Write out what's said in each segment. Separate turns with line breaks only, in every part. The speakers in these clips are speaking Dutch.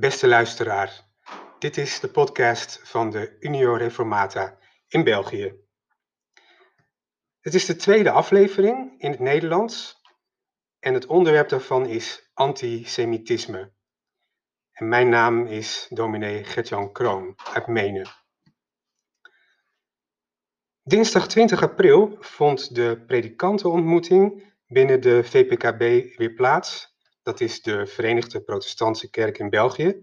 Beste luisteraar, dit is de podcast van de Unio Reformata in België. Het is de tweede aflevering in het Nederlands en het onderwerp daarvan is antisemitisme. En mijn naam is dominee Gertjan Kroon uit Menen. Dinsdag 20 april vond de predikantenontmoeting binnen de VPKB weer plaats dat is de Verenigde Protestantse Kerk in België.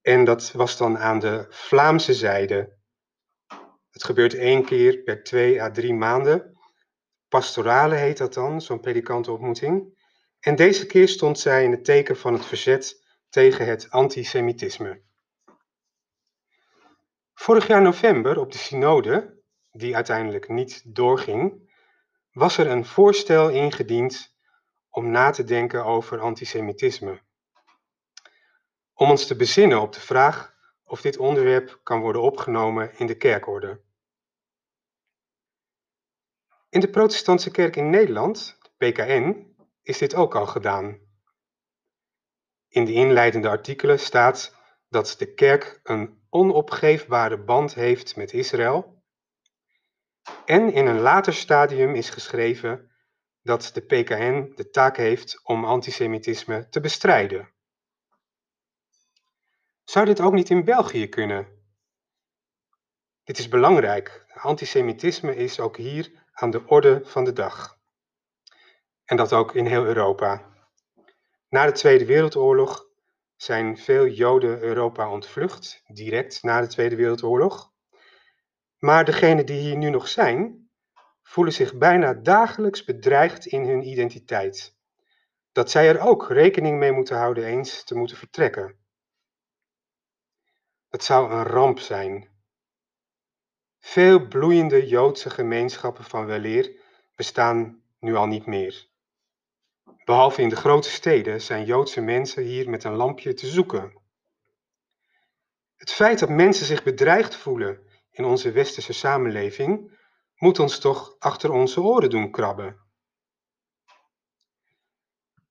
En dat was dan aan de Vlaamse zijde. Het gebeurt één keer per twee à drie maanden. Pastorale heet dat dan, zo'n predikantenontmoeting. En deze keer stond zij in het teken van het verzet tegen het antisemitisme. Vorig jaar november op de synode, die uiteindelijk niet doorging, was er een voorstel ingediend om na te denken over antisemitisme. Om ons te bezinnen op de vraag of dit onderwerp kan worden opgenomen in de kerkorde. In de Protestantse Kerk in Nederland, PKN, is dit ook al gedaan. In de inleidende artikelen staat dat de kerk een onopgeefbare band heeft met Israël. En in een later stadium is geschreven dat de PKN de taak heeft om antisemitisme te bestrijden. Zou dit ook niet in België kunnen? Dit is belangrijk. Antisemitisme is ook hier aan de orde van de dag. En dat ook in heel Europa. Na de Tweede Wereldoorlog zijn veel Joden Europa ontvlucht, direct na de Tweede Wereldoorlog. Maar degenen die hier nu nog zijn, voelen zich bijna dagelijks bedreigd in hun identiteit. Dat zij er ook rekening mee moeten houden eens te moeten vertrekken. Het zou een ramp zijn. Veel bloeiende Joodse gemeenschappen van weleer bestaan nu al niet meer. Behalve in de grote steden zijn Joodse mensen hier met een lampje te zoeken. Het feit dat mensen zich bedreigd voelen in onze westerse samenleving moet ons toch achter onze oren doen krabben.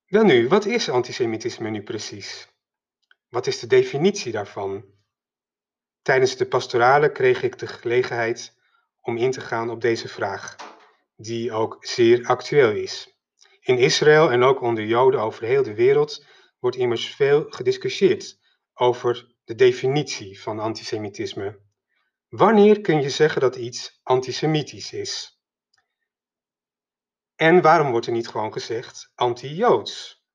Welnu, wat is antisemitisme nu precies? Wat is de definitie daarvan? Tijdens de pastorale kreeg ik de gelegenheid om in te gaan op deze vraag, die ook zeer actueel is. In Israël en ook onder Joden over heel de wereld wordt immers veel gediscussieerd over de definitie van antisemitisme. Wanneer kun je zeggen dat iets antisemitisch is? En waarom wordt er niet gewoon gezegd anti-Joods?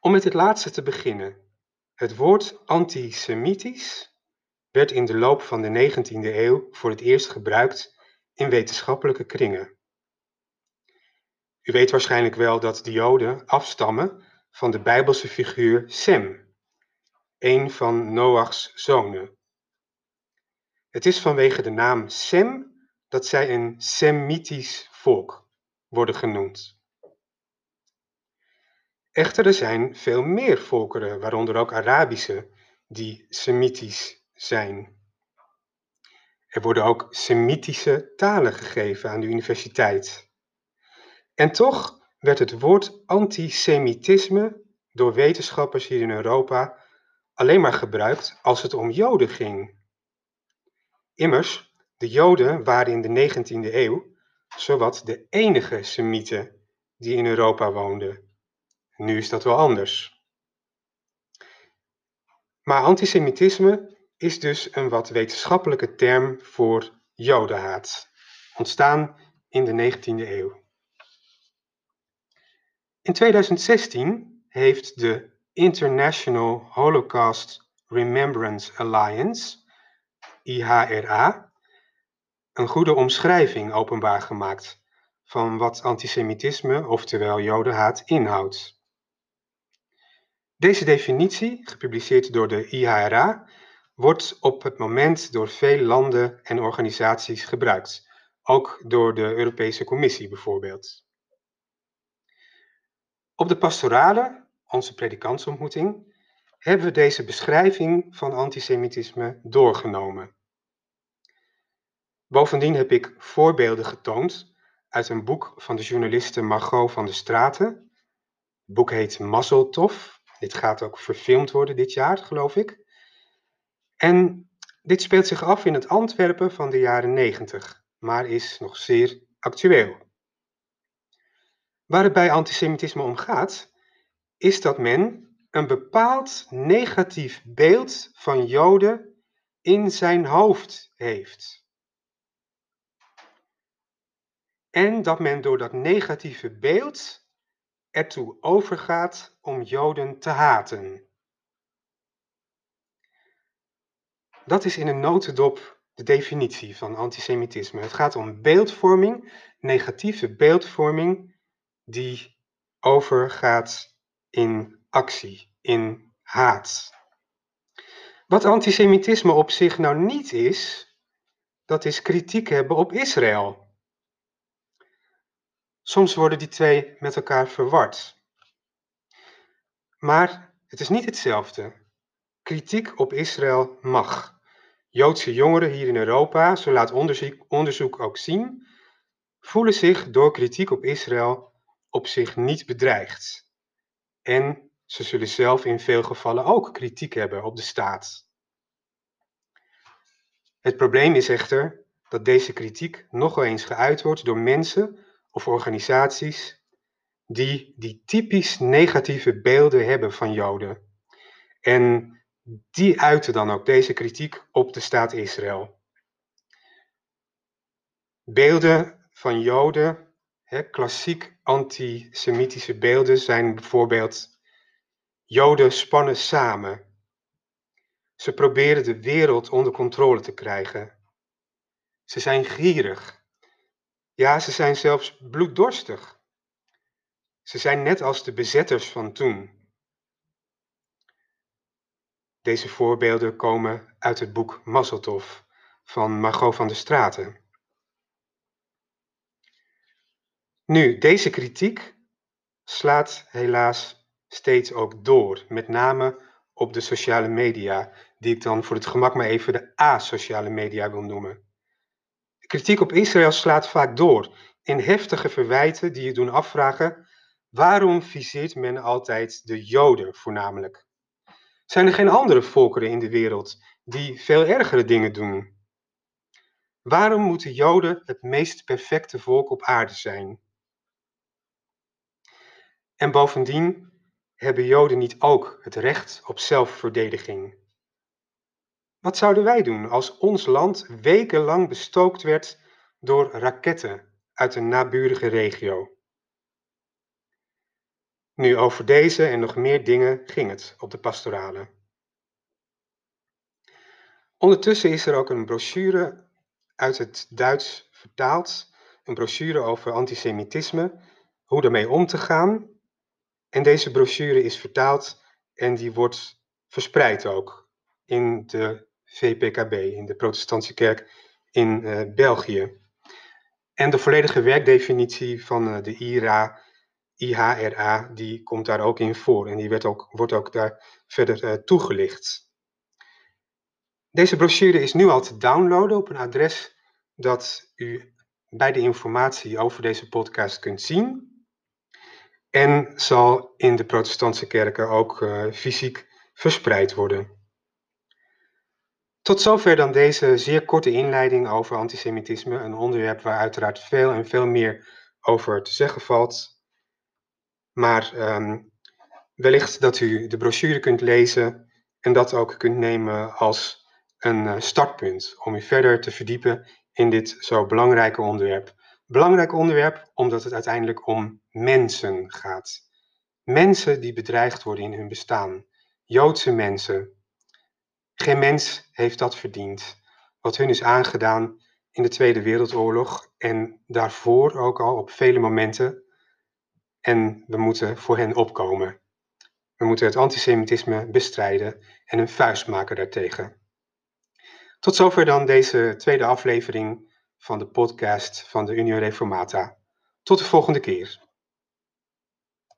Om met het laatste te beginnen. Het woord antisemitisch werd in de loop van de 19e eeuw voor het eerst gebruikt in wetenschappelijke kringen. U weet waarschijnlijk wel dat de Joden afstammen van de Bijbelse figuur Sem, een van Noachs zonen. Het is vanwege de naam Sem dat zij een Semitisch volk worden genoemd. Echter, er zijn veel meer volkeren, waaronder ook Arabische, die Semitisch zijn. Er worden ook Semitische talen gegeven aan de universiteit. En toch werd het woord antisemitisme door wetenschappers hier in Europa alleen maar gebruikt als het om Joden ging. Immers, de Joden waren in de 19e eeuw zowat de enige Semieten die in Europa woonden. Nu is dat wel anders. Maar antisemitisme is dus een wat wetenschappelijke term voor Jodenhaat, ontstaan in de 19e eeuw. In 2016 heeft de International Holocaust Remembrance Alliance IHRA een goede omschrijving openbaar gemaakt van wat antisemitisme, oftewel jodenhaat, inhoudt. Deze definitie, gepubliceerd door de IHRA, wordt op het moment door veel landen en organisaties gebruikt, ook door de Europese Commissie bijvoorbeeld. Op de pastorale, onze predikantsontmoeting, hebben we deze beschrijving van antisemitisme doorgenomen. Bovendien heb ik voorbeelden getoond uit een boek van de journaliste Margot van der Straten. Het boek heet Mazzeltof Dit gaat ook verfilmd worden dit jaar, geloof ik. En dit speelt zich af in het Antwerpen van de jaren 90, maar is nog zeer actueel. Waar het bij antisemitisme om gaat, is dat men een bepaald negatief beeld van Joden in zijn hoofd heeft. En dat men door dat negatieve beeld ertoe overgaat om Joden te haten. Dat is in een notendop de definitie van antisemitisme. Het gaat om beeldvorming, negatieve beeldvorming die overgaat in actie, in haat. Wat antisemitisme op zich nou niet is, dat is kritiek hebben op Israël. Soms worden die twee met elkaar verward. Maar het is niet hetzelfde. Kritiek op Israël mag. Joodse jongeren hier in Europa, zo laat onderzoek, ook zien, voelen zich door kritiek op Israël op zich niet bedreigd. En ze zullen zelf in veel gevallen ook kritiek hebben op de staat. Het probleem is echter dat deze kritiek nogal eens geuit wordt door mensen of organisaties die die typisch negatieve beelden hebben van Joden. En die uiten dan ook deze kritiek op de staat Israël. Beelden van Joden, hè, klassiek antisemitische beelden, zijn bijvoorbeeld Joden spannen samen. Ze proberen de wereld onder controle te krijgen. Ze zijn gierig. Ja, ze zijn zelfs bloeddorstig. Ze zijn net als de bezetters van toen. Deze voorbeelden komen uit het boek Mazzeltov van Margot van der Straten. Nu, deze kritiek slaat helaas steeds ook door, met name op de sociale media, die ik dan voor het gemak maar even de asociale media wil noemen. Kritiek op Israël slaat vaak door in heftige verwijten die je doen afvragen: waarom viseert men altijd de Joden voornamelijk? Zijn er geen andere volkeren in de wereld die veel ergere dingen doen? Waarom moeten Joden het meest perfecte volk op aarde zijn? En bovendien hebben Joden niet ook het recht op zelfverdediging? Wat zouden wij doen als ons land wekenlang bestookt werd door raketten uit een naburige regio? Nu, over deze en nog meer dingen ging het op de pastorale. Ondertussen is er ook een brochure uit het Duits vertaald, een brochure over antisemitisme, hoe ermee om te gaan. En deze brochure is vertaald en die wordt verspreid ook in de VPKB, in de Protestantse Kerk in uh, België. En de volledige werkdefinitie van uh, de IRA, IHRA, die komt daar ook in voor en die ook, wordt ook daar verder uh, toegelicht. Deze brochure is nu al te downloaden op een adres dat u bij de informatie over deze podcast kunt zien. En zal in de protestantse kerken ook fysiek verspreid worden. Tot zover dan deze zeer korte inleiding over antisemitisme, een onderwerp waar uiteraard veel en veel meer over te zeggen valt. Maar um, wellicht dat u de brochure kunt lezen en dat ook kunt nemen als een uh, startpunt om u verder te verdiepen in dit zo belangrijke onderwerp. Belangrijk onderwerp omdat het uiteindelijk om mensen gaat. Mensen die bedreigd worden in hun bestaan. Joodse mensen, geen mens heeft dat verdiend. Wat hun is aangedaan in de Tweede Wereldoorlog en daarvoor ook al op vele momenten. En we moeten voor hen opkomen. We moeten het antisemitisme bestrijden en een vuist maken daartegen. Tot zover dan deze tweede aflevering van de podcast van de Unio Reformata. Tot de volgende keer.